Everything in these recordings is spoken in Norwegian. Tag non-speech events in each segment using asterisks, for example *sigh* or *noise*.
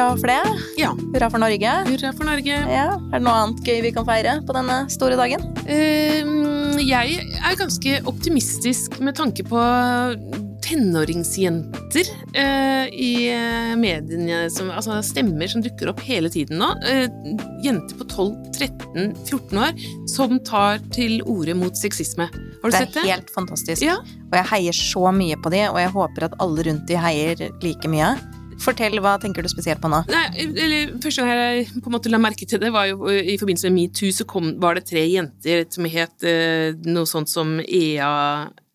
hurra for det. Ja. Hurra for Norge. Hurra for Norge. Ja, Er det noe annet gøy vi kan feire på denne store dagen? Uh, jeg er ganske optimistisk med tanke på tenåringsjenter uh, i eh, mediene som, Altså stemmer som dukker opp hele tiden nå. Uh, jenter på 12-13-14 år som tar til orde mot sexisme. Har du Det sett det? er helt fantastisk. Ja. Og jeg heier så mye på de, og jeg håper at alle rundt de heier like mye. Fortell, hva tenker du spesielt på nå? Nei, eller Første gang jeg på en måte la merke til det, var jo i forbindelse med metoo, så kom, var det tre jenter som het eh, noe sånt som Ea,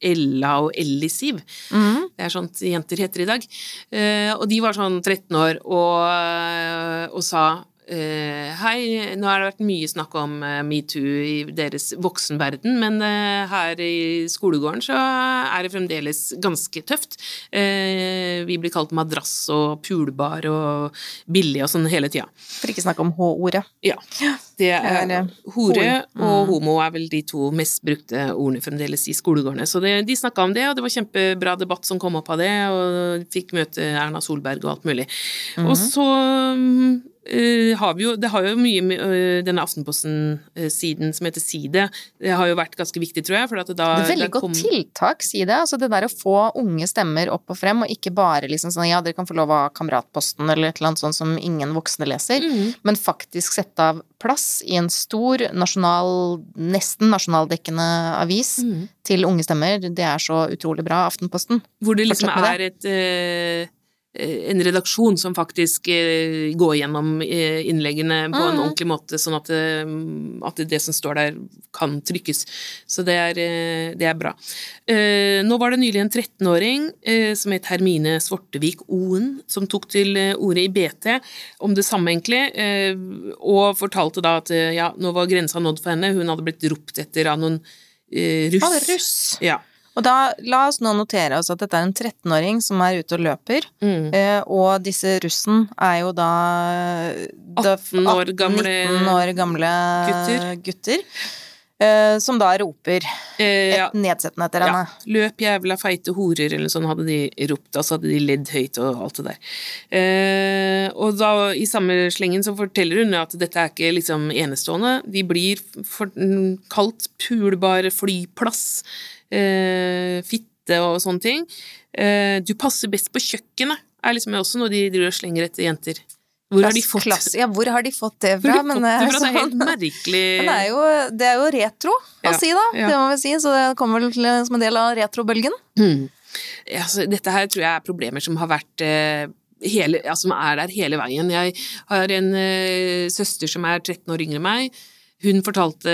Ella og Ellisiv. Mm. Det er sånt jenter heter i dag. Eh, og de var sånn 13 år og, og sa eh, Hei, nå har det vært mye snakk om uh, metoo i deres voksenverden, men uh, her i skolegården så er det fremdeles ganske tøft. Vi blir kalt madrass og pulbar og billig og sånn hele tida. For ikke snakke om H-ordet. Ja. Det er, hore og Mm. homo er vel de to mest brukte ordene fremdeles i skolegårdene. Så det, de snakka om det, og det var kjempebra debatt som kom opp av det, og fikk møte Erna Solberg og alt mulig. Mhm. Og så mm, eh, har vi jo Det har jo mye med eh, denne Aftenposten-siden som heter Side. Det har jo vært ganske viktig, tror jeg. For at det da, Det er veldig da godt kom- tiltak, Side. Altså det der å få unge stemmer opp og frem, og ikke bare liksom sånn ja, dere kan få lov ha Kameratposten eller et eller annet sånt som ingen voksne leser, Mhm. men faktisk sette av plass i en stor nasjonal, nesten nasjonaldekkende avis Mhm. til unge stemmer. Det er så utrolig bra, Aftenposten. Hvor det liksom er et eh, en redaksjon som faktisk eh, går gjennom eh, innleggene på en Mhm. ordentlig måte, sånn at, eh, at det som står der, kan trykkes. Så det er, eh, det er bra. Eh, Nå var det nylig en 13-åring eh, som het Hermine Svortevik Oen, som tok til eh, orde i BT om det samme, egentlig, eh, og fortalte da at eh, ja, nå var grensa nådd for henne. Hun hadde blitt ropt etter av noen eh, russ. Ah, russ. Ja. Og da, la oss nå notere oss at dette er en 13-åring som er ute og løper, Mm. eh, og disse russen er jo da, da 18 år gamle 19 år gamle gutter. gutter, eh, som da roper et ja. nedsettende etter henne. Ja. Løp jævla feite horer, eller sånn hadde de ropt, altså hadde de ledd høyt og alt det der. Uh, og da, i samme slengen så forteller hun at dette er ikke liksom enestående. De blir for, mm, kalt pulbar flyplass, fitte og sånne ting. Du passer best på kjøkkenet, er liksom også noe de driver og slenger etter jenter. Hvor har de fått Ja, hvor har de fått det fra? de Men, fått det fra? Det er helt sånn- *laughs* merkelig. Men det er, jo, det er jo retro å Ja, si, da. ja. Det må vi si, så det kommer vel som en del av retrobølgen. Mm. Altså, dette her tror jeg er problemer som har vært eh, hele, ja, som er der hele veien. Jeg har en eh, søster som er 13 år yngre enn meg. Hun fortalte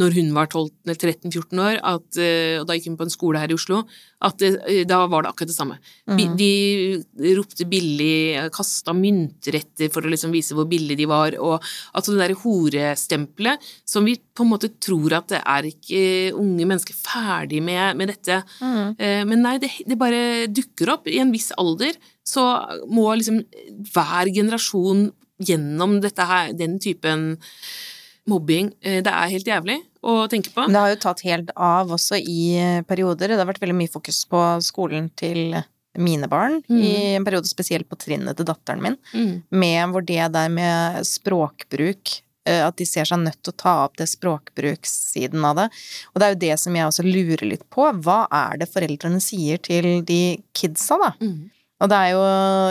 når hun var 13-14 år, at, eh, og da gikk hun på en skole her i Oslo, at eh, da var det akkurat det samme. Mhm. De ropte billig, kasta mynter etter for å liksom vise hvor billig de var, og altså det derre horestempelet som vi på en måte tror at det er ikke unge mennesker ferdig med, med dette. Mm. Men nei, det, det bare dukker opp. I en viss alder så må liksom hver generasjon gjennom dette her, den typen mobbing. Eh, Det er helt jævlig å tenke på. Det har jo tatt helt av også i eh, perioder. Det har vært veldig mye fokus på skolen til mine barn, mm. i en periode spesielt på trinnet til datteren min, Mm. med hvor det der med språkbruk eh, at de ser seg nødt til å ta opp det språkbrukssiden av det. Og det er jo det som jeg også lurer litt på. Hva er det foreldrene sier til de kidsa, da? Mm. Og det er jo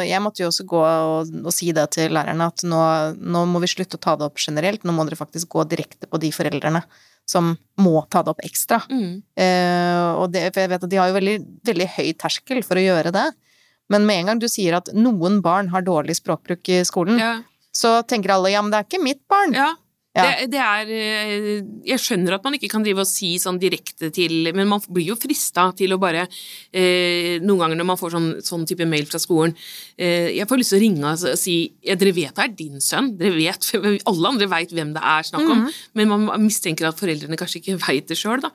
Jeg måtte jo også gå og, og si det til lærerne at nå, nå må vi slutte å ta det opp generelt. Nå må dere faktisk gå direkte på de foreldrene som må ta det opp ekstra. Mm. Uh, og det, for jeg vet at de har jo veldig, veldig høy terskel for å gjøre det. Men med en gang du sier at noen barn har dårlig språkbruk i skolen, Ja. så tenker alle ja, men det er ikke mitt barn. Ja. Ja. Det, det er eh, Jeg skjønner at man ikke kan drive og si sånn direkte til Men man blir jo frista til å bare eh, Noen ganger når man får sånn, sånn type mail fra skolen eh, Jeg får lyst til å ringe og si ja, Dere vet det er din sønn. Dere vet, *laughs* alle andre veit hvem det er snakk om. Men man mistenker at foreldrene kanskje ikke veit det sjøl, da.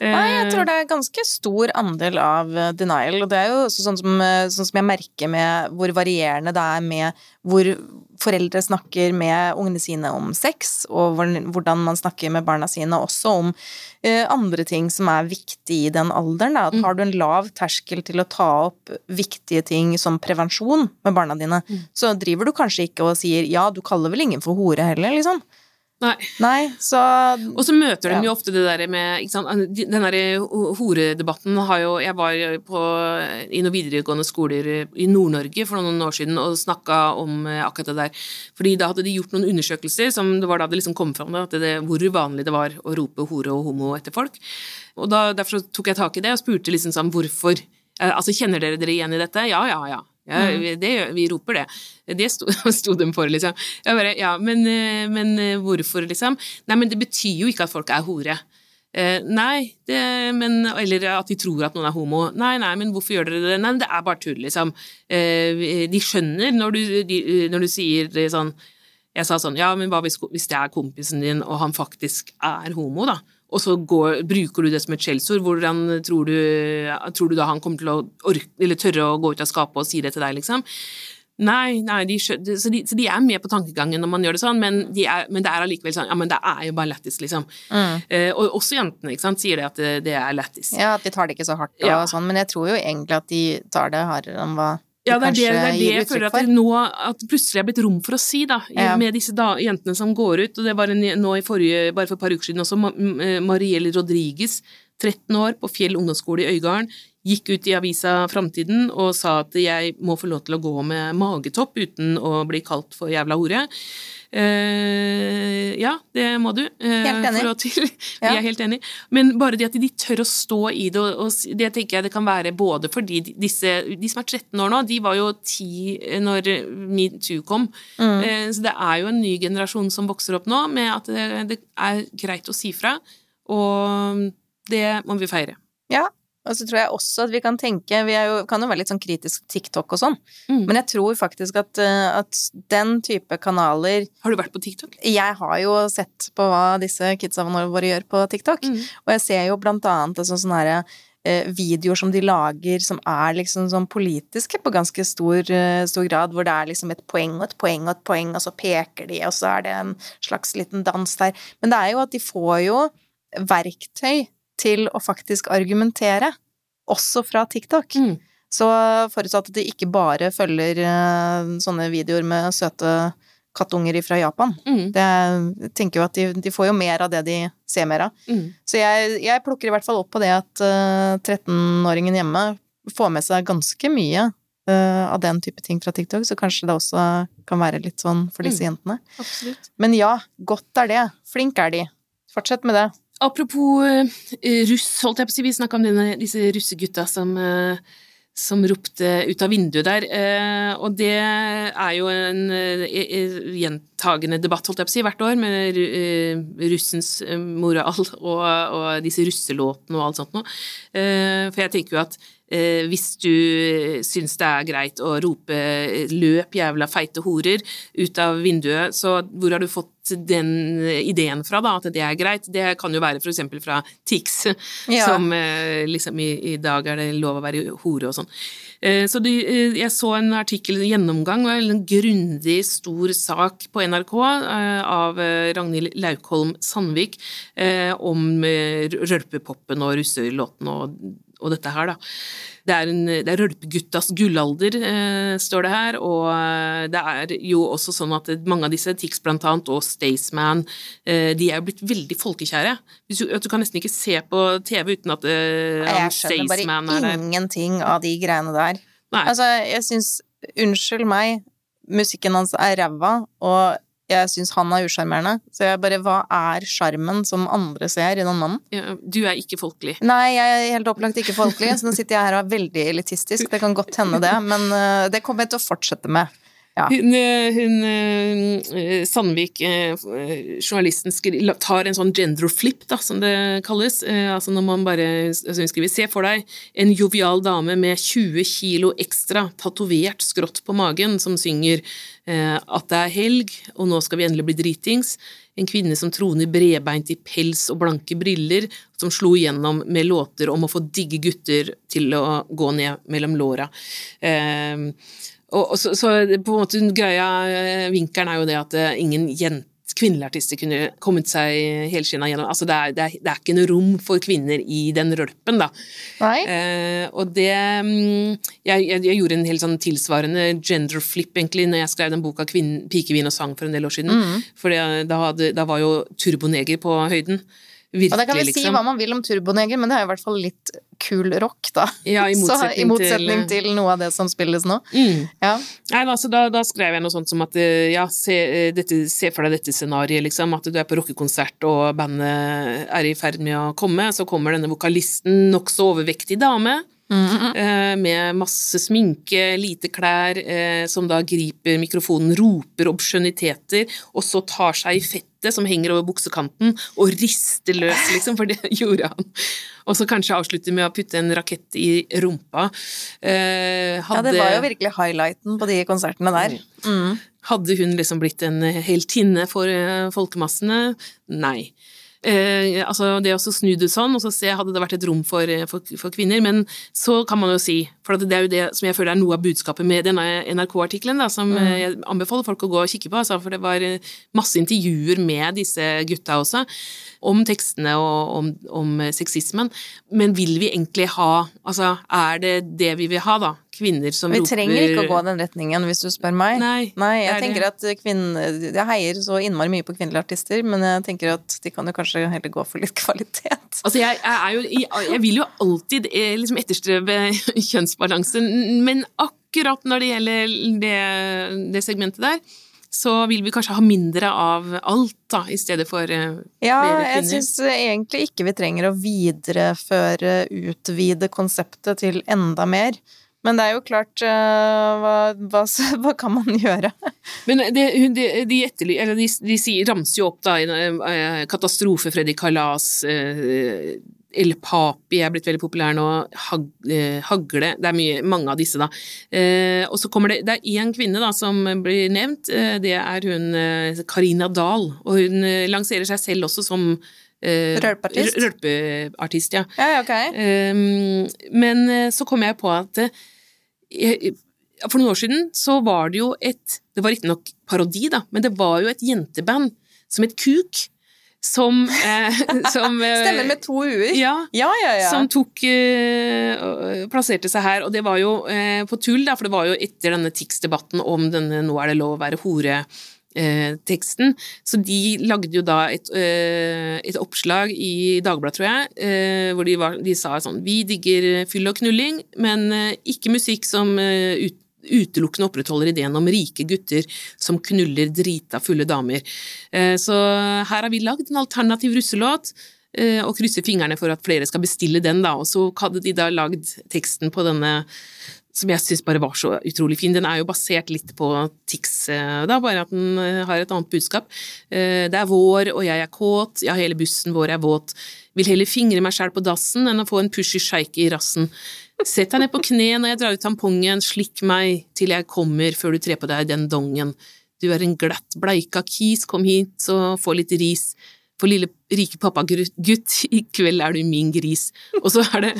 Nei, jeg tror det er ganske stor andel av eh, denial, og det er jo sånn som, eh, sånn som jeg merker med hvor varierende det er med hvor foreldre snakker med ungene sine om sex, og hvordan man snakker med barna sine, også om uh, andre ting som er viktig i den alderen. Da. Mm. Har du en lav terskel til å ta opp viktige ting som prevensjon med barna dine, mm. så driver du kanskje ikke og sier ja, du kaller vel ingen for hore heller, liksom. Nei. Nei så Og så møter de ja. jo ofte det der med ikke sant, Den derre horedebatten har jo Jeg var på, i noen videregående skoler i Nord-Norge for noen år siden og snakka om eh, akkurat det der. Fordi da hadde de gjort noen undersøkelser som det var da det liksom kom fram at det, hvor vanlig det var å rope hore og homo etter folk. Og da, Derfor tok jeg tak i det og spurte liksom sånn hvorfor eh, Altså, kjenner dere dere igjen i dette? Ja, ja, ja. Ja, mm. det, vi roper det. Det sto, *laughs* sto dem for, liksom. Jeg bare, ja, men, eh, men, eh, hvorfor, liksom? Nei, men det betyr jo ikke at folk er hore. Eh, nei, det, men, eller at de tror at noen er homo. Nei, nei, men hvorfor gjør dere det? Nei, men det er bare tull, liksom. Eh, de skjønner når du, de, når du sier det sånn Jeg sa sånn, ja, men hva hvis, hvis det er kompisen din, og han faktisk er homo, da? Og så går, bruker du det som et skjellsord. Hvordan tror du, tror du, da han kommer til å orke, eller tørre å gå ut av skapet og si det til deg, liksom? Nei, nei de, så, de, så, de, er med på tankegangen når man gjør det sånn, men, de er, men det er allikevel sånn Ja, men det er jo bare lættis, liksom. Mm. Eh, og også jentene ikke sant, sier det at det, det er lættis. Ja, at de tar det ikke så hardt og ja. sånn, men jeg tror jo egentlig at de tar det hardere enn hva ja, det er det, det, er det jeg føler at det nå at plutselig er blitt rom for å si, da, ja. med disse da, jentene som går ut. Og det var en, nå i forrige, bare for et par uker siden også, eh, Marielle Rodriguez, 13 år, på Fjell ungdomsskole i Øygarden, gikk ut i avisa Framtiden og sa at jeg må få lov til å gå med magetopp uten å bli kalt for jævla hore. Uh, ja, det må du. Uh, helt enig. Til. *laughs* Vi ja. er helt enig. Men bare det at de tør å stå i det, og, og det tenker jeg det kan være både fordi disse, de som er 13 år nå, de var jo 10 når metoo kom. Mm. Uh, så det er jo en ny generasjon som vokser opp nå med at det, det er greit å si fra, og det må vi feire. Ja, og så tror jeg også at vi kan tenke Vi jo, kan jo være litt sånn kritisk TikTok og sånn, mm. men jeg tror faktisk at, eh, at, den type kanaler Har du vært på TikTok? Jeg har jo sett på hva disse kidsa våre gjør på TikTok, mm. og jeg ser jo blant annet altså, sånne herre eh, videoer som de lager som er liksom sånn politiske på ganske stor, eh, stor, grad, hvor det er liksom et poeng og et poeng og et poeng, og så peker de, og så er det en slags liten dans der. Men det er jo at de får jo verktøy til å faktisk argumentere, også fra TikTok. Mm. Så forutsatt at de ikke bare følger uh, sånne videoer med søte kattunger fra Japan. Mm. Det, jeg tenker jo at de, de, får jo mer av det de ser mer av. Mm. Så jeg, jeg, plukker i hvert fall opp på det at uh, 13-åringen hjemme får med seg ganske mye uh, av den type ting fra TikTok, så kanskje det også kan være litt sånn for disse mm. jentene. Absolutt. Men ja, godt er det. Flink er de. Fortsett med det. Apropos uh, russ, holdt jeg på å si, vi snakka om denne, disse russegutta som, uh, som ropte ut av vinduet der. Uh, og det er jo en gjentagende debatt, holdt jeg på å si, hvert år, med russens moral *laughs* og, og, disse russelåtene og alt sånt noe. for jeg tenker jo at eh, hvis du syns det er greit å rope 'løp, jævla feite horer' ut av vinduet, så hvor har du fått den ideen fra, da, at det er greit? Det kan jo være eksempel fra Tix, *laughs* ja. som eh, liksom i, i, dag er det lov å være hore og sånn. Eh, så de, eh, jeg så en artikkel, en gjennomgang, en grundig, stor sak på NRK eh, av Ragnhild Laukholm Sandvik om rølpepoppen og russelåten og og dette her, da. Det er, en, det er rølpeguttas gullalder, eh, står det her, og eh, det er jo også sånn at mange av disse, Tix annet, og Staysman, eh, de er jo blitt veldig folkekjære. Du, du, kan nesten ikke se på TV uten at eh, Jeg skjønner bare ingenting av de greiene der. Nei. Altså, jeg syns Unnskyld meg, musikken hans er ræva, og jeg syns han er usjarmerende. Så jeg bare Hva er sjarmen som andre ser i den mannen? Ja, du er ikke folkelig? Nei, jeg er helt opplagt ikke folkelig, så nå sitter jeg her og er veldig elitistisk. Det kan godt hende det, men eh, det kommer jeg til å fortsette med. Ja. Hun, eh, hun, eh, Sandvik, eh, journalisten, tar en sånn gender flip, da, som det kalles. Altså når man bare altså skriver Se for deg en jovial dame med 20 kilo ekstra tatovert skrått på magen, som synger at det er helg, og nå skal vi endelig bli dritings. En kvinne som troner bredbeint i pels og blanke briller, som slo igjennom med låter om å få digge gutter til å gå ned mellom låra. Eh, og, så, så, på en måte greia, eh, vinkelen er jo det at eh, ingen jente kvinnelige artister kunne kommet seg helskinna gjennom. Altså det er, det, er, det er ikke noe rom for kvinner i den rølpen, da. Eh, og det mm, jeg, jeg, jeg gjorde en helt sånn tilsvarende gender flip, egentlig, når jeg skrev den boka Kvinn, 'Pikevin og sang' for en del år siden. Mm. For da, da var jo Turboneger på høyden. Virkelig, Og da kan vi si liksom. hva man vil om Turboneger, men det er i hvert fall litt kul rock, da. Ja, i *laughs* Så, motsetning, I motsetning til, til, noe av det som spilles nå. Mm. Ja. Nei, da, da, da skrev jeg noe sånt som at eh, ja, se, eh, dette, se for deg dette scenarioet, liksom. At du er på rockekonsert og bandet er i ferd med å komme. Så kommer denne vokalisten, nokså overvektig dame. Eh, Med masse sminke, lite klær, eh, som da griper mikrofonen, roper obskjønniteter, og så tar seg i fettet som henger over buksekanten, og rister løs, liksom, for det *laughs* gjorde han. Og så kanskje avslutte med å putte en rakett i rumpa. Hadde, ja, det var jo virkelig highlighten på de konsertene der. Mm. Hadde hun liksom blitt en heltinne for eh, folkemassene? Nei. Eh, altså det å snu det sånn, og så se hadde det vært et rom for, eh, for, for kvinner, men så kan man jo si, for det er jo det som jeg føler er noe av budskapet med denne NRK-artikkelen, som mm. jeg anbefaler folk å gå og kikke på, altså, for det var eh, masse intervjuer med disse gutta også, om tekstene og om, om eh, sexismen, men vil vi egentlig ha, altså er det det vi vil ha da? Kvinner som Vi roper trenger ikke å gå den retningen, hvis du spør meg. Nei, jeg det er at kvinner Jeg heier så innmari mye på kvinnelige artister, men jeg tenker at de kan jo kanskje heller gå for litt kvalitet. Altså, jeg, jeg, jo, jeg, vil jo alltid eh, liksom etterstrebe *laughs* kjønnsbalanse, men akkurat når det gjelder det, det segmentet der, så vil vi kanskje ha mindre av alt, da, i stedet for eh, Ja, flere jeg syns egentlig ikke vi trenger å videreføre, utvide konseptet til enda mer. Men det er jo klart, øh, hva, hva, *laughs* hva kan man gjøre? Men det, de, de, etterly, de, de ramser jo opp da eh, katastrofe, Freddy Kalas, eh, El Papi er blitt veldig populær nå, eh, Hagle Det er mye, mange av disse, da. Eh, og så kommer det Det er én kvinne da som blir nevnt, eh, det er hun eh, Karina Dahl. Og hun eh, lanserer seg selv også som eh, Rølpeartist? Rølpeartist, ja. Ja, ja, ok. Um, men eh, så kom jeg på at eh, for noen år siden så var det jo et Det var riktignok parodi, da, men det var jo et jenteband som het Kuk, som, eh, *laughs* som eh, Stemmer med to u-er. Ja. Ja, ja, ja. Som tok eh, Plasserte seg her, og det var jo eh, på tull, da, for det var jo etter denne Tix-debatten om denne 'nå er det lov å være hore'. Eh, teksten, Så de lagde jo da et, eh, et oppslag i Dagbladet, tror jeg, eh, hvor de, var, de sa sånn Vi digger fyll og knulling, men eh, ikke musikk som eh, ut, utelukkende opprettholder ideen om rike gutter som knuller drita fulle damer. Eh, Så her har vi lagd en alternativ russelåt, og krysser fingrene for at flere skal bestille den, da. Og så hadde de da lagd teksten på denne som jeg syns bare var så utrolig fin. Den er jo basert litt på Tix, eh, da, bare at den eh, har et annet budskap. Eh, Det er vår, og jeg er kåt, ja, hele bussen vår er våt. Vil heller fingre meg sjæl på dassen enn å få en pushy sjeik i rassen. Sett deg ned på kne når jeg drar ut tampongen, slikk meg til jeg kommer før du trer på deg den dongen. Du er en glatt bleika kis, kom hit og få litt ris. For lille rike pappagutt, i kveld er du min gris. Og så er det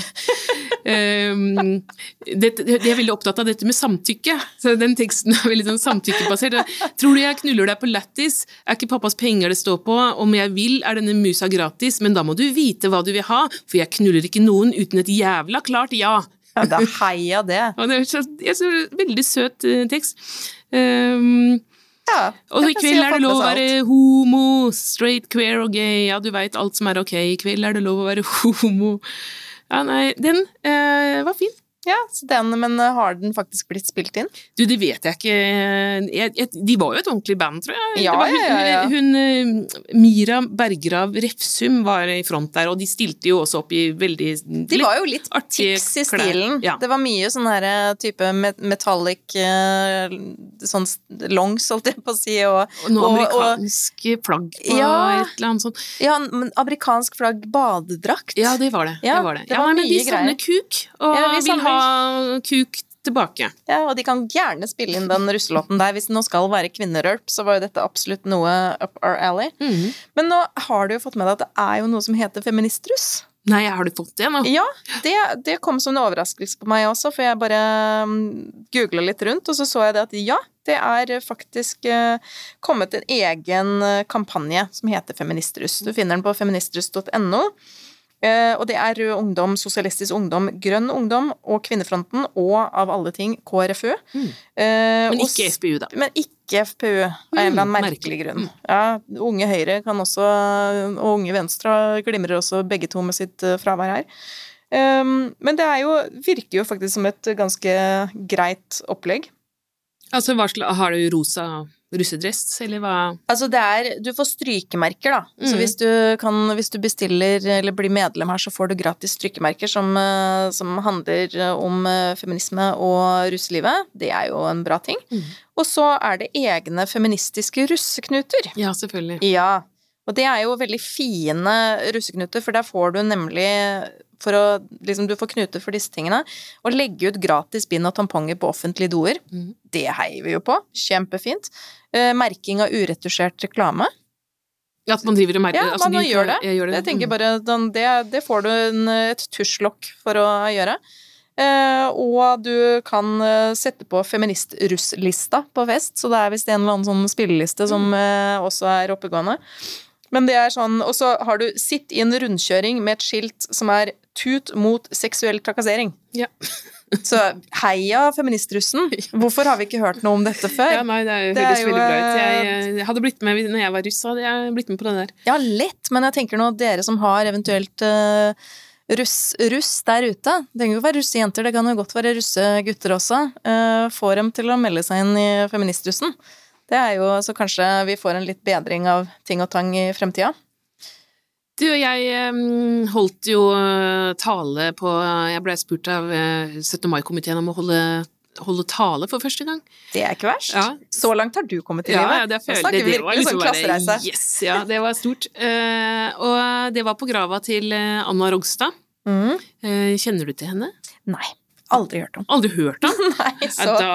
um, dette, Jeg er veldig opptatt av dette med samtykke. Så den teksten er veldig sånn samtykkebasert. Tror du jeg knuller deg på lættis? Er ikke pappas penger det står på? Om jeg vil, er denne musa gratis, men da må du vite hva du vil ha, for jeg knuller ikke noen uten et jævla klart ja. ja da heia det. *laughs* Og det er synes, veldig søt eh, tekst. Ehm, Ja, og i si kveld er det lov å være homo, straight, queer og gay, ja, du veit alt som er ok, i kveld er det lov å være *laughs* homo. Ja, nei, den eh, var fin. Ja, så den, men uh, har den faktisk blitt spilt inn? Du, det vet jeg ikke jeg, jeg, De var jo et ordentlig band, tror jeg. Ja, var hun, ja, ja, ja. hun eh, Mira Bergrav Refsum var i front der, og de stilte jo også opp i veldig De var jo litt tics i stilen. Ja. Det var mye sånn her eh, type metallic eh, sånn longs, holdt jeg på å si, og, Og noe og- amerikanske flagg på Ja. et eller annet sånt. Ja, men amerikansk flagg badedrakt. Ja, det var det. Ja, det, var det. det ja, var nei, men de savner kuk, og Ja, vi vil ha kuk tilbake. Ja, og de kan gjerne spille inn den russelåten der. Hvis det nå skal være kvinnerølp, så var jo dette absolutt noe up our alley. Mhm. Men nå har du jo fått med deg at det er jo noe som heter feministruss. Nei, har du fått det nå? Ja, det, det kom som en overraskelse på meg også, for jeg bare googla litt rundt, og så så jeg det at ja, det er faktisk eh, kommet en egen eh, kampanje som heter Feministruss. Du finner den på feministruss.no. Eh, og det er Rød Ungdom, Sosialistisk Ungdom, Grønn Ungdom og Kvinnefronten og av alle ting KrFU. Mm. Eh, Men ikke FPU, da. Men ikke FPU, av en eller annen Mm, merkelig merkelig. grunn. Mm. Ja, Unge Høyre kan også, og Unge Venstre glimrer også begge to med sitt eh, fravær her. Um, men det er jo, virker jo faktisk som et ganske greit opplegg. Altså, hva slags, har du rosa russedress, eller hva? Altså det er Du får strykemerker, da. Så Mm. hvis du, kan, hvis du bestiller eller blir medlem her, så får du gratis strykemerker som, eh, som handler om eh, feminisme og russelivet. Det er jo en bra ting. Mm. Og så er det egne feministiske russeknuter. Ja, selvfølgelig. Ja. Og det er jo veldig fine russeknuter, for der får du nemlig for å, liksom, Du får knuter for disse tingene. Å legge ut gratis bind og tamponger på offentlige doer, mm. det heier vi jo på. Kjempefint. Eh, merking av uretusjert reklame. At man driver og merker Ja, altså, man de- gjør det. Jeg gjør det. Jeg tenker Mm. bare det, det får du en, et tusjlokk for å gjøre. Uh, og du kan uh, sette på feministrusslista på fest, så det er visst en eller annen sånn spilleliste som uh, også er oppegående. Men det er sånn, Og så har du 'sitt i en rundkjøring' med et skilt som er 'tut mot seksuell trakassering'. Ja. *laughs* Så heia feministrussen! *laughs* Hvorfor har vi ikke hørt noe om dette før? Ja, nei, det Det høres jo, veldig bra ut. eh, Jeg, jeg hadde blitt med når jeg var russ, hadde jeg blitt med på det der. Ja, lett, men jeg tenker nå dere som har eventuelt uh, russ, russ der ute Det trenger jo ikke være russejenter, det kan jo godt være russegutter også. Uh, får dem til å melde seg inn i feministrussen. Det er jo så kanskje vi får en litt bedring av ting og tang i fremtida. Du, jeg eh, holdt jo eh, tale på Jeg blei spurt av eh, 17. mai-komiteen om å holde, holde tale for første gang. Det er ikke verst. Ja. Så langt har du kommet i livet. ja, det, føler, det, det var liksom klassereise. Yes, ja, det var stort. Eh, og det var på grava til eh, Anna Rogstad. Mm. Eh, kjenner du til henne? Nei. Aldri hørt om. Aldri hørt om? *laughs* Nei, så da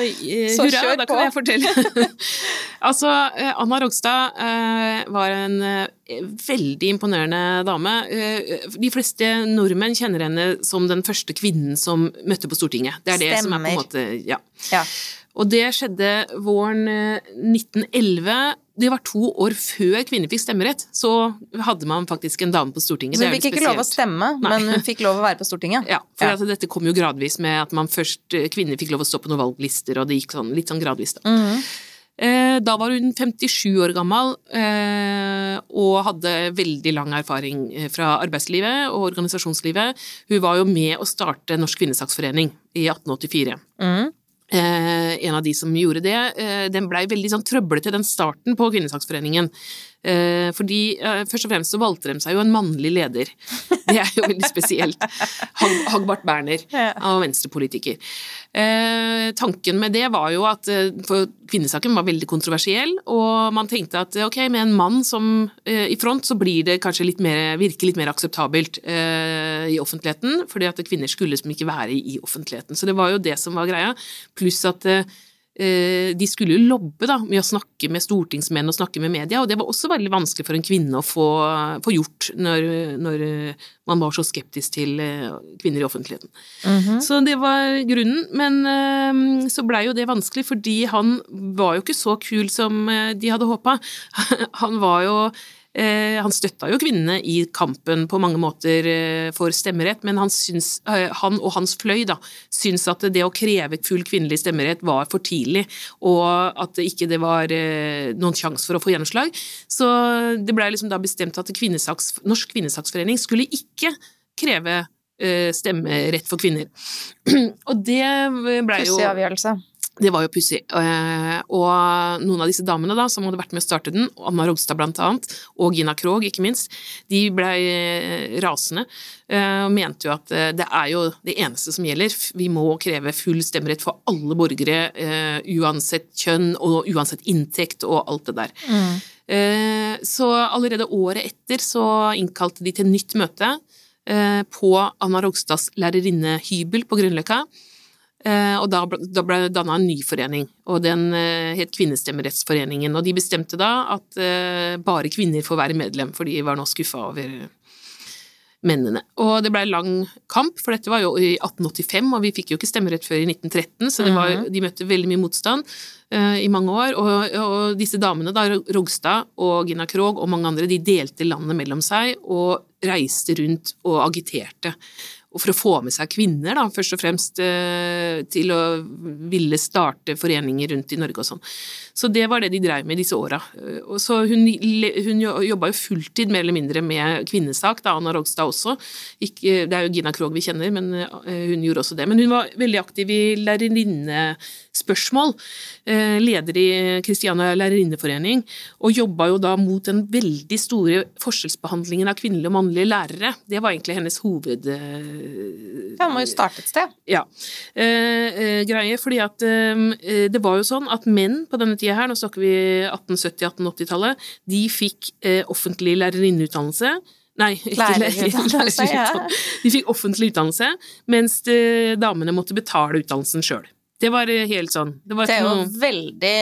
eh, Så Hurra, kjør da på. kan jeg fortelle. *laughs* altså, eh, Anna Rogstad eh, var en eh, veldig imponerende dame. Eh, de fleste nordmenn kjenner henne som den første kvinnen som møtte på Stortinget. Det er det som er på en Stemmer. måte Ja. ja. Og det skjedde våren eh, 1911. Det var to år før kvinner fikk stemmerett. Så hadde man faktisk en dame på Stortinget. Så hun fikk ikke lov å stemme, Nei. men hun fikk lov å være på Stortinget. *laughs* Ja, for Ja. Dette kom jo gradvis med at man først, eh, kvinner fikk lov å stå på noen valglister, og det gikk sånn, litt sånn gradvis. Da. Mhm. Eh, da var hun 57 år gammel eh, og hadde veldig lang erfaring eh, fra arbeidslivet og organisasjonslivet. Hun var jo med å starte Norsk kvinnesaksforening i 1884. Mhm. Eh, en av de som gjorde det. Eh, den blei veldig sånn trøblete, den starten på Kvinnesaksforeningen. Eh, fordi eh, først og fremst så valgte de seg jo en mannlig leder. Det er jo veldig spesielt. Hag Hagbart Berner, *laughs* av venstrepolitiker. Eh, tanken med det var jo at for kvinnesaken var veldig kontroversiell, og man tenkte at ok, med en mann som i front, så blir det kanskje litt mer, virker litt mer akseptabelt i offentligheten, fordi at kvinner skulle liksom ikke være i offentligheten. Så det var jo det som var greia. Pluss at de skulle jo lobbe da, med å snakke med stortingsmenn og snakke med media, og det var også veldig vanskelig for en kvinne å få, få gjort når, når eh, man var så skeptisk til eh, kvinner i offentligheten. Mhm. Så det var grunnen, men eh, så blei jo det vanskelig, fordi han var jo ikke så kul som eh, de hadde håpa. *laughs* Han var jo eh, han støtta jo kvinnene i kampen på mange måter eh, for stemmerett, men han, syns, eh, han og hans fløy da, syns at det å kreve full kvinnelig stemmerett var for tidlig, og at det ikke var eh, noen sjanse for å få gjennomslag. Så det blei liksom da bestemt at kvinnesaks, Norsk kvinnesaksforening skulle ikke kreve eh, stemmerett for kvinner. *clears throat* Og det blei jo Pussig avgjørelse. Det var jo pussig. Eh, Og noen av disse damene da, som hadde vært med å starte den, Anna Rogstad blant annet, og Gina Krog ikke minst, de blei eh, rasende eh, og mente jo at det er jo det eneste som gjelder. Vi må kreve full stemmerett for alle borgere, uansett kjønn og uansett inntekt og alt det der. Mm. Så allerede året etter så innkalte de til nytt møte på Anna Rogstads lærerinnehybel på Grünerløkka. Eh, Og da ble, det danna en ny forening, og den eh, het Kvinnestemmerettsforeningen. Og de bestemte da at eh, bare kvinner får være medlem, for de var nå skuffa over mennene. Og det blei lang kamp, for dette var jo i 1885, og vi fikk jo ikke stemmerett før i 1913, så var, Mhm. de møtte veldig mye motstand i mange år. Og, og disse damene, da, Rogstad og Gina Krog og mange andre, de delte landet mellom seg og reiste rundt og agiterte. Og for å få med seg kvinner, da, først og fremst eh, til å ville starte foreninger rundt i Norge og sånn. Så det var det de drev med i disse åra. Eh, så hun, hun jo- jobba jo fulltid mer eller mindre med kvinnesak, da, Anna Rogstad også. Ikke, det er jo Gina Krog vi kjenner, men eh, hun gjorde også det. Men hun var veldig aktiv i lærerinnespørsmål. eh, Leder i Kristiania lærerinneforening, og jobba jo da mot den veldig store forskjellsbehandlingen av kvinnelige og mannlige lærere. Det var egentlig hennes hoved... eh, Ja, må jo starte et sted. ja, eh, eh, greie, fordi at eh, det var jo sånn at menn på denne tida her, nå snakker vi 1870-1880-tallet, de fikk eh, offentlig lærerinneutdannelse. Nei, ikke Lærerutdannelse. *laughs* De fikk offentlig utdannelse, mens eh, damene måtte betale utdannelsen sjøl. Det var eh, helt sånn. Det var Det er jo noe veldig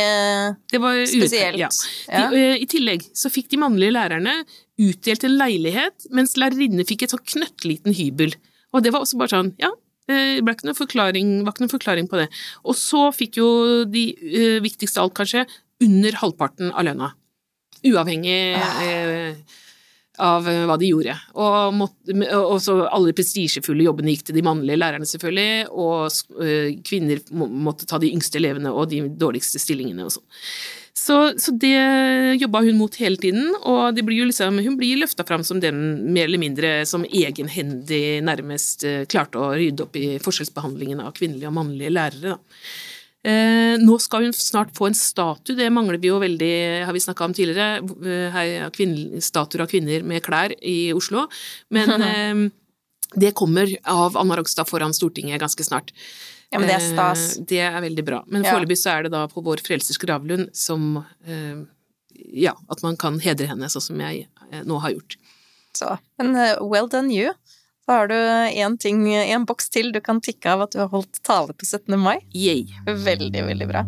det var spesielt. Ja. Ja. De, eh, I tillegg så fikk de mannlige lærerne utdelt en leilighet, mens lærerinnene fikk et sånn knøttliten hybel. Og det var også bare sånn, ja, det ble ikke noen forklaring, var ikke noen forklaring på det. Og så fikk jo de, viktigste viktigst av alt kanskje, under halvparten av lønna. Uavhengig eh, av eh, hva de gjorde. Og, måtte, alle prestisjefulle jobbene gikk til de mannlige lærerne, selvfølgelig, og eh, kvinner måtte ta de yngste elevene og de dårligste stillingene og sånn. Så, så det jobba hun mot hele tiden, og det blir liksom, hun blir løfta fram som den mer eller mindre som egenhendig nærmest eh, klarte å rydde opp i forskjellsbehandlingen av kvinnelige og mannlige lærere. Da. Eh, nå skal hun snart få en statue, det mangler vi jo veldig, har vi snakka om tidligere, eh, er kvinne- statuer av kvinner med klær i Oslo, men *laughs* eh, det kommer av Anna Rogstad foran Stortinget ganske snart. Ja, men det er stas. Eh, Det er veldig bra. Men Ja. foreløpig så er det da på Vår Frelsers gravlund som eh, Ja, at man kan hedre henne sånn som jeg eh, nå har gjort. Så, men eh, well done you. Da har du én ting, en boks til du kan tikke av at du har holdt tale på 17. mai. Yay. Veldig, veldig bra.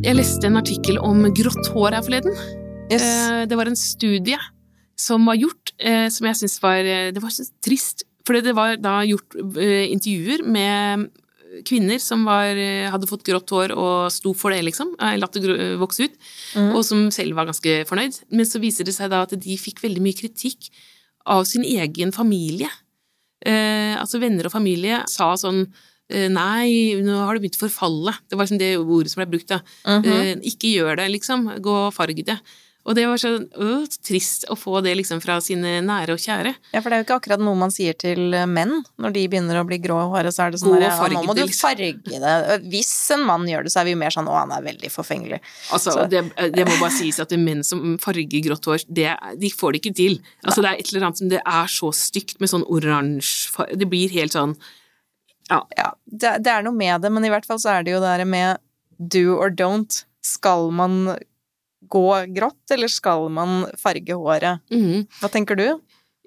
Jeg leste en artikkel om grått hår her forleden. Yes. Eh, Det var en studie som var gjort, eh, som jeg syns var Det var så trist. For det var da gjort eh, intervjuer med kvinner som var, eh, hadde fått grått hår og sto for det, liksom. eh, Latt det vokse ut. Mm. Og som selv var ganske fornøyd. Men så viser det seg da at de fikk veldig mye kritikk av sin egen familie. Eh, altså venner og familie sa sånn Nei, nå har det begynt å forfalle. Det var liksom det ordet som ble brukt, da. Mhm. Eh, ikke gjør det, liksom. Gå og farg det. Og det var så øh, trist å få det liksom fra sine nære og kjære. Ja, for det er jo ikke akkurat noe man sier til menn når de begynner å bli grå i håret, så er det sånn der, ja, nå må du farge det. Hvis en mann gjør det, så er vi jo mer sånn å, han er veldig forfengelig. Altså, det, det må bare sies at det er menn som farger grått hår, det, de får det ikke til. Altså, det er et eller annet som det er så stygt med sånn oransje. Det blir helt sånn Ja. Ja, det, det er noe med det, men i hvert fall så er det jo det der med do or don't. Skal man gå grått, eller skal man farge håret? mhm. Hva tenker du?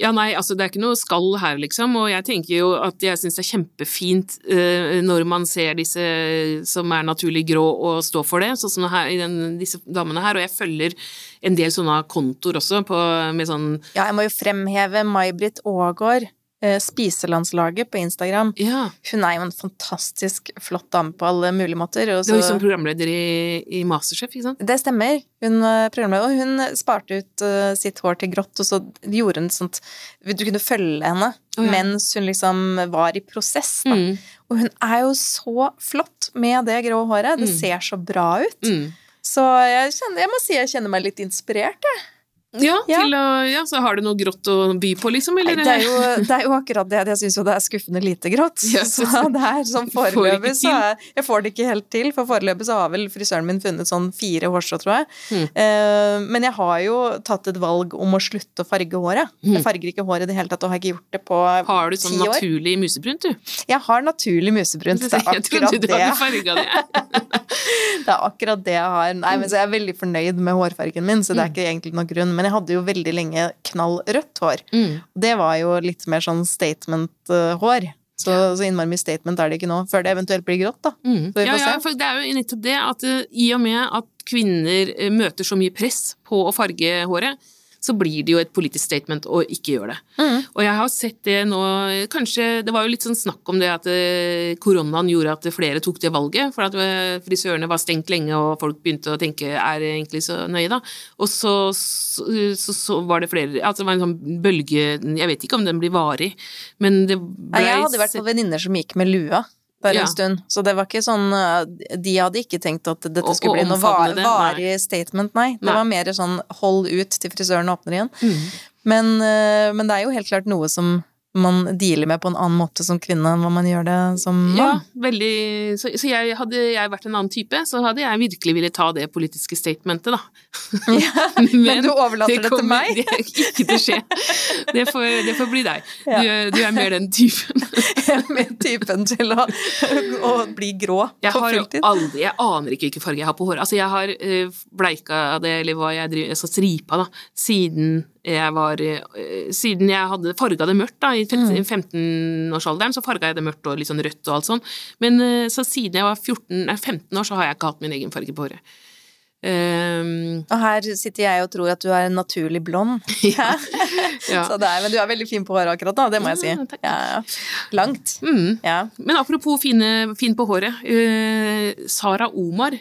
Ja, nei, altså det er ikke noe skall her, liksom, og jeg tenker jo at jeg syns det er kjempefint eh, når man ser disse som er naturlig grå og står for det, sånn som her, i den, disse damene her, og jeg følger en del sånne kontoer også på, med sånn Ja, jeg må jo fremheve May-Britt Aagaard, Spiselandslaget på Instagram. Ja, Hun er jo en fantastisk flott dame på alle mulige måter. Det var jo som programleder i, i Masterchef, ikke sant? Det stemmer. Hun, eh, programleder, og hun sparte ut uh, sitt hår til grått, og så gjorde hun sånt Du kunne følge henne oh, ja. mens hun liksom var i prosess. Da. Mm, Og hun er jo så flott med det grå håret. Det Mm. ser så bra ut. mm. Så jeg, kjenner, jeg må si jeg kjenner meg litt inspirert. Jeg. Ja, å, ja, så har du noe grått å by på, liksom, eller? Det er, jo, det er jo akkurat det. Jeg syns jo det er skuffende lite grått. Yes. så det er sånn foreløpig så er Jeg får det ikke helt til, for foreløpig så har vel frisøren min funnet sånn fire hårstrå, tror jeg. Mm. Uh, men jeg har jo tatt et valg om å slutte å farge håret. Mm. Jeg farger ikke håret i det hele tatt, og har ikke gjort det på ti år. Har du sånn naturlig musebrunt, du? Jeg har naturlig musebrunt. Det er Jeg trodde akkurat du det. hadde farga det. *laughs* Det er akkurat det jeg har. Nei, men så jeg er veldig fornøyd med hårfargen min, så det er ikke egentlig noen grunn. Men jeg hadde jo veldig lenge knall rødt hår. Mm. Det var jo litt mer sånn statement-hår. Så, så innmari mye statement er det ikke nå, før det eventuelt blir grått, da. Mm. Ja, ja, for det er jo nettopp det at eh, i og med at kvinner eh, møter så mye press på å farge håret, så blir det jo et politisk statement å ikke gjøre det. Mm. Og jeg har sett det nå Kanskje Det var jo litt sånn snakk om det at eh, koronaen gjorde at flere tok det valget, for at eh, frisørene var stengt lenge, og folk begynte å tenke er det egentlig så nøye, da? Og så, så, så, så var det flere Altså det var en sånn bølge Jeg vet ikke om den blir varig, men det ble jeg hadde vært på venninner som gikk med lua bare Ja. en stund, så det var ikke sånn uh, De hadde ikke tenkt at dette Og- skulle bli noe var, nei. varig statement, nei. Det Nei. var mer sånn hold ut til frisøren åpner igjen. Mm. Men, uh, men det er jo helt klart noe som man dealer med på en annen måte som kvinne enn hva man gjør det som Ja, veldig Så, så jeg, hadde jeg vært en annen type, så hadde jeg virkelig ville ta det politiske statementet, da. Ja, *laughs* Men du overlater det til meg? Det *laughs* ikke til å skje. Det får, det får bli deg. Ja. Du, du er mer den typen. *laughs* jeg er mer typen til å, å bli grå Jeg på har fulltid. aldri Jeg aner ikke hvilken farge jeg har på håret. Altså, jeg har eh, bleika det, eller hva jeg driver Altså stripa, da, siden jeg var eh, Siden jeg hadde farga det mørkt, da, i Mm. 15-årsalderen, så farga jeg det mørkt og litt sånn rødt og alt sånn. Men eh, så siden jeg var 14, nei, 15 år, så har jeg ikke hatt min egen farge på håret. Um, Og her sitter jeg og tror at du er en naturlig blond. *laughs* ja. ja. Så det er, men du er veldig fin på håret akkurat nå, det må jeg si. Ja. Langt. Mm. Ja. Men apropos fine, fin på håret. Uh, Sara Omar,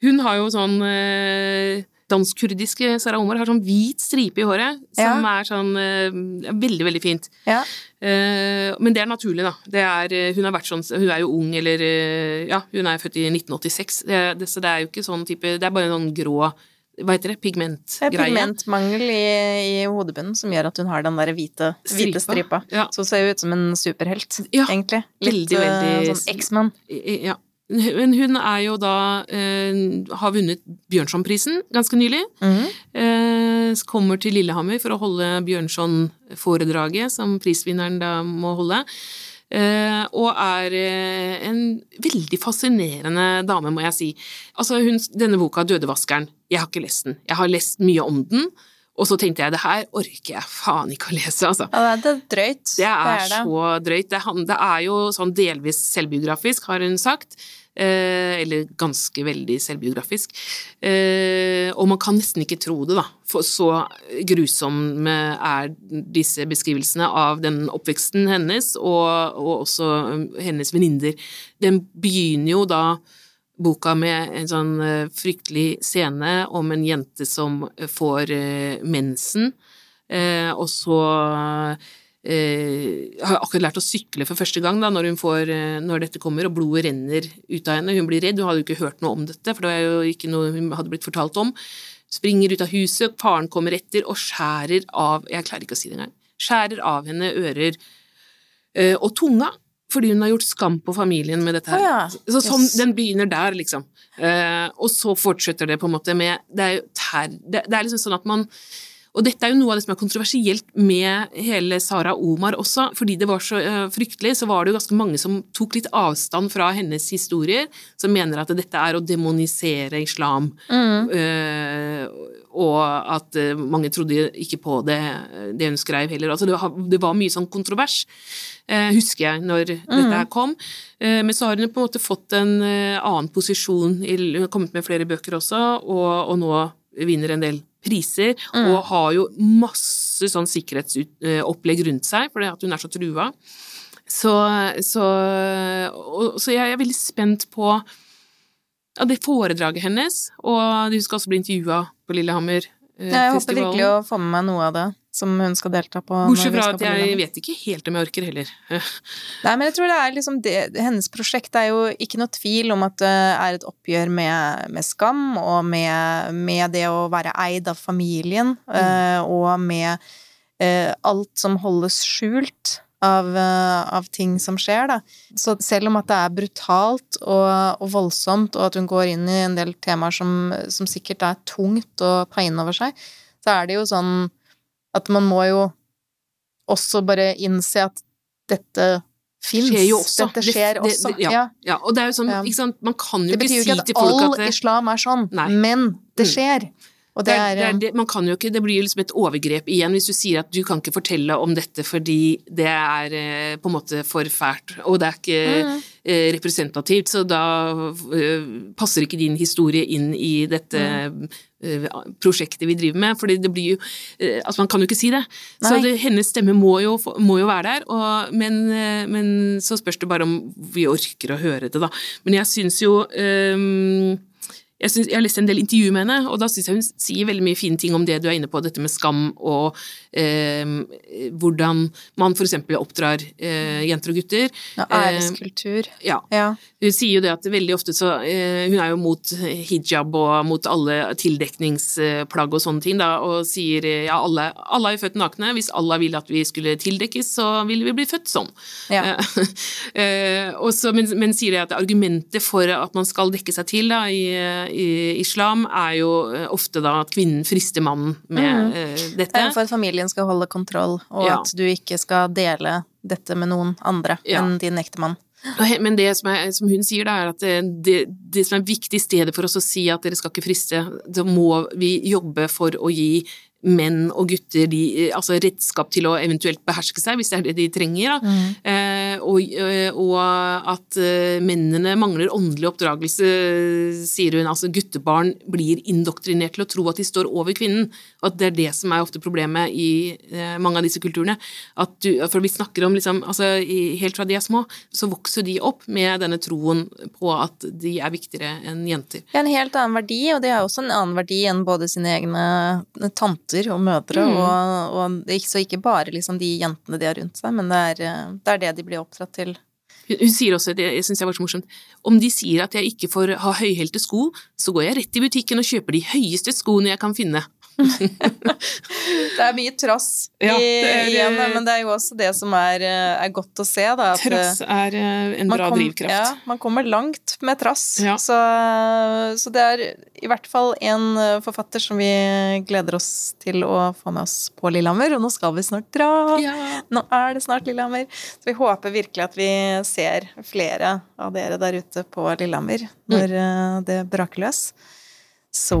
hun har jo sånn eh, Dansk-kurdiske Sara Omar har sånn hvit stripe i håret, som er sånn eh, veldig, veldig fint. ja. Uh, men det er naturlig, da. Det er, eh, hun har vært sånn Hun er jo ung, eller Ja, hun er født i 1986, det, det, så det er jo ikke sånn type Det er bare en sånn grå Hva heter det? Pigmentgreie. pigmentmangel i, i hodebunnen som gjør at hun har den der hvite, hvite stripa. Ja. Så hun ser jo ut som en superhelt, Ja, egentlig. Litt veldig, veldig- sånn X-Man. Ja. Men hun er jo da eh, Har vunnet Bjørnsonprisen ganske nylig. Eh, kommer til Lillehammer for å holde Bjørnson-foredraget, som prisvinneren da må holde. Eh, og er en veldig fascinerende dame, må jeg si. Altså, hun, denne boka, 'Dødevaskeren', jeg har ikke lest den. Jeg har lest mye om den, og så tenkte jeg det her orker jeg faen ikke å lese, altså. Ja, det er drøyt. Det er, så drøyt. Det, han- det er jo sånn delvis selvbiografisk, har hun sagt. Eh, eller ganske veldig selvbiografisk. Eh, og man kan nesten ikke tro det, da. For så grusomme er disse beskrivelsene av den oppveksten hennes, og, og også um, hennes venninner. Den begynner jo da boka med en sånn eh, fryktelig scene om en jente som får mensen, og så har akkurat lært å sykle for første gang da, når, hun får, eh, når dette kommer, og blodet renner ut av henne. Hun blir redd, hun hadde jo ikke hørt noe om dette, for det var jo ikke noe hun hadde blitt fortalt om. Springer ut av huset, faren kommer etter og skjærer av Jeg klarer ikke å si det engang. Skjærer av henne ører eh, og tunga. Fordi hun har gjort skam på familien med dette her. Å ja. Så sånn, Yes. Den begynner der, liksom. Eh, og så fortsetter det på en måte med Det er jo ter... Det, det er liksom sånn at man og dette er jo noe av det som er kontroversielt med hele Sara Omar også, fordi det var så eh, fryktelig, så var det jo ganske mange som tok litt avstand fra hennes historier, som mener at dette er å demonisere islam, Mm. eh, og at eh, mange trodde ikke på det, det hun skrev heller. Altså det, var, mye sånn kontrovers, husker jeg, når dette her kom. Eh, men så har hun på en måte fått en annen posisjon, hun har kommet med flere bøker også, og, og nå vinner en del priser, og har jo masse sånn sikkerhetsopplegg rundt seg, fordi at hun er så trua. Så, så, og, så jeg er veldig spent på ja, det foredraget hennes, og hun skal også bli intervjua på Lillehammer. Eh, Jeg håper virkelig å få med meg noe av det som hun skal delta på. Bortsett fra at jeg vet ikke helt om jeg orker heller. *laughs* Nei, men jeg tror det er liksom det, Hennes prosjekt er jo ikke noe tvil om at det er et oppgjør med, med skam, og med, med det å være eid av familien, eh, og med eh, alt som holdes skjult av, eh, av ting som skjer, da. Så selv om at det er brutalt og, og voldsomt, og at hun går inn i en del temaer som, som sikkert er tungt å ta inn over seg, så er det jo sånn at man må jo også bare innse at dette fins. Skjer jo også. Dette Det- skjer det- også. det- ja. ja. Ja, og det er jo sånn, ikke sant, man kan jo Det ikke betyr jo si ikke til at folk all at det, islam er sånn, Nei. men det Mm. skjer. Og det, det er, det, er er det, man kan jo ikke, det blir jo liksom et overgrep igjen hvis du sier at du kan ikke fortelle om dette fordi det er eh, på en måte for fælt, og det er ikke Mm. eh, representativt, så da eh, passer ikke din historie inn i dette mm. prosjektet vi driver med, for det blir jo eh, Altså, man kan jo ikke si det. Så det, hennes stemme må jo, må jo være der, og, men, eh, men så spørs det bare om vi orker å høre det, da. Men jeg syns jo eh, jeg, synes, jeg har lest en del intervjuer med henne, og da syns jeg hun sier veldig mye fine ting om det du er inne på, dette med skam og eh, hvordan man f.eks. oppdrar eh, jenter og gutter. Ja, Eh, æreskultur. ja. Ja. Hun sier jo det at veldig ofte så eh, Hun er jo mot hijab og mot alle tildekningsplagg og sånne ting, da, og sier eh, ja, alle, alle er jo født nakne. Hvis Allah ville at vi skulle tildekkes, så ville vi bli født sånn. Ja. Eh, *laughs* eh, men, men sier det at argumentet for at man skal dekke seg til da, i, i islam, er jo eh, ofte da at kvinnen frister mannen med eh, Det dette. er for at familien skal holde kontroll, og Ja. at du ikke skal dele dette med noen andre Ja. enn din ektemann. Men det som, er, som hun sier, da, er at det, det, det som er viktig i stedet for oss å si at dere skal ikke friste, så må vi jobbe for å gi menn og gutter de, eh, altså redskap til å eventuelt beherske seg, hvis det er det de trenger. Da. Eh, og, eh, og at eh, mennene mangler åndelig oppdragelse, sier hun. Altså guttebarn blir indoktrinert til å tro at de står over kvinnen. Og at det er det som er ofte problemet i eh, mange av disse kulturene. At du, for vi snakker om liksom, altså Helt fra de er små, så vokser de opp med denne troen på at de er viktigere enn jenter. Det er en helt annen verdi, og det er også en annen verdi enn både sine egne tanter og mødre, Mm. og, og så ikke bare liksom de jentene de har rundt seg, men det er, eh, det er det de blir oppdratt til. Hun hun sier også, det syns jeg var så morsomt, om de sier at jeg ikke får ha høyhælte sko, så går jeg rett i butikken og kjøper de høyeste skoene jeg kan finne. Det er mye trass Ja, er, igjen, eh, men det er jo også det som er, eh, er godt å se, da. at, eh, Trass er en bra kom- drivkraft. Ja, man kommer langt med trass. Ja. Så, så det er i hvert fall en forfatter som vi gleder oss til å få med oss på Lillehammer, og nå skal vi snart dra. Ja. Nå er det snart Lillehammer. Så vi håper virkelig at vi ser flere av dere der ute på Lillehammer når mm. det braker løs. Så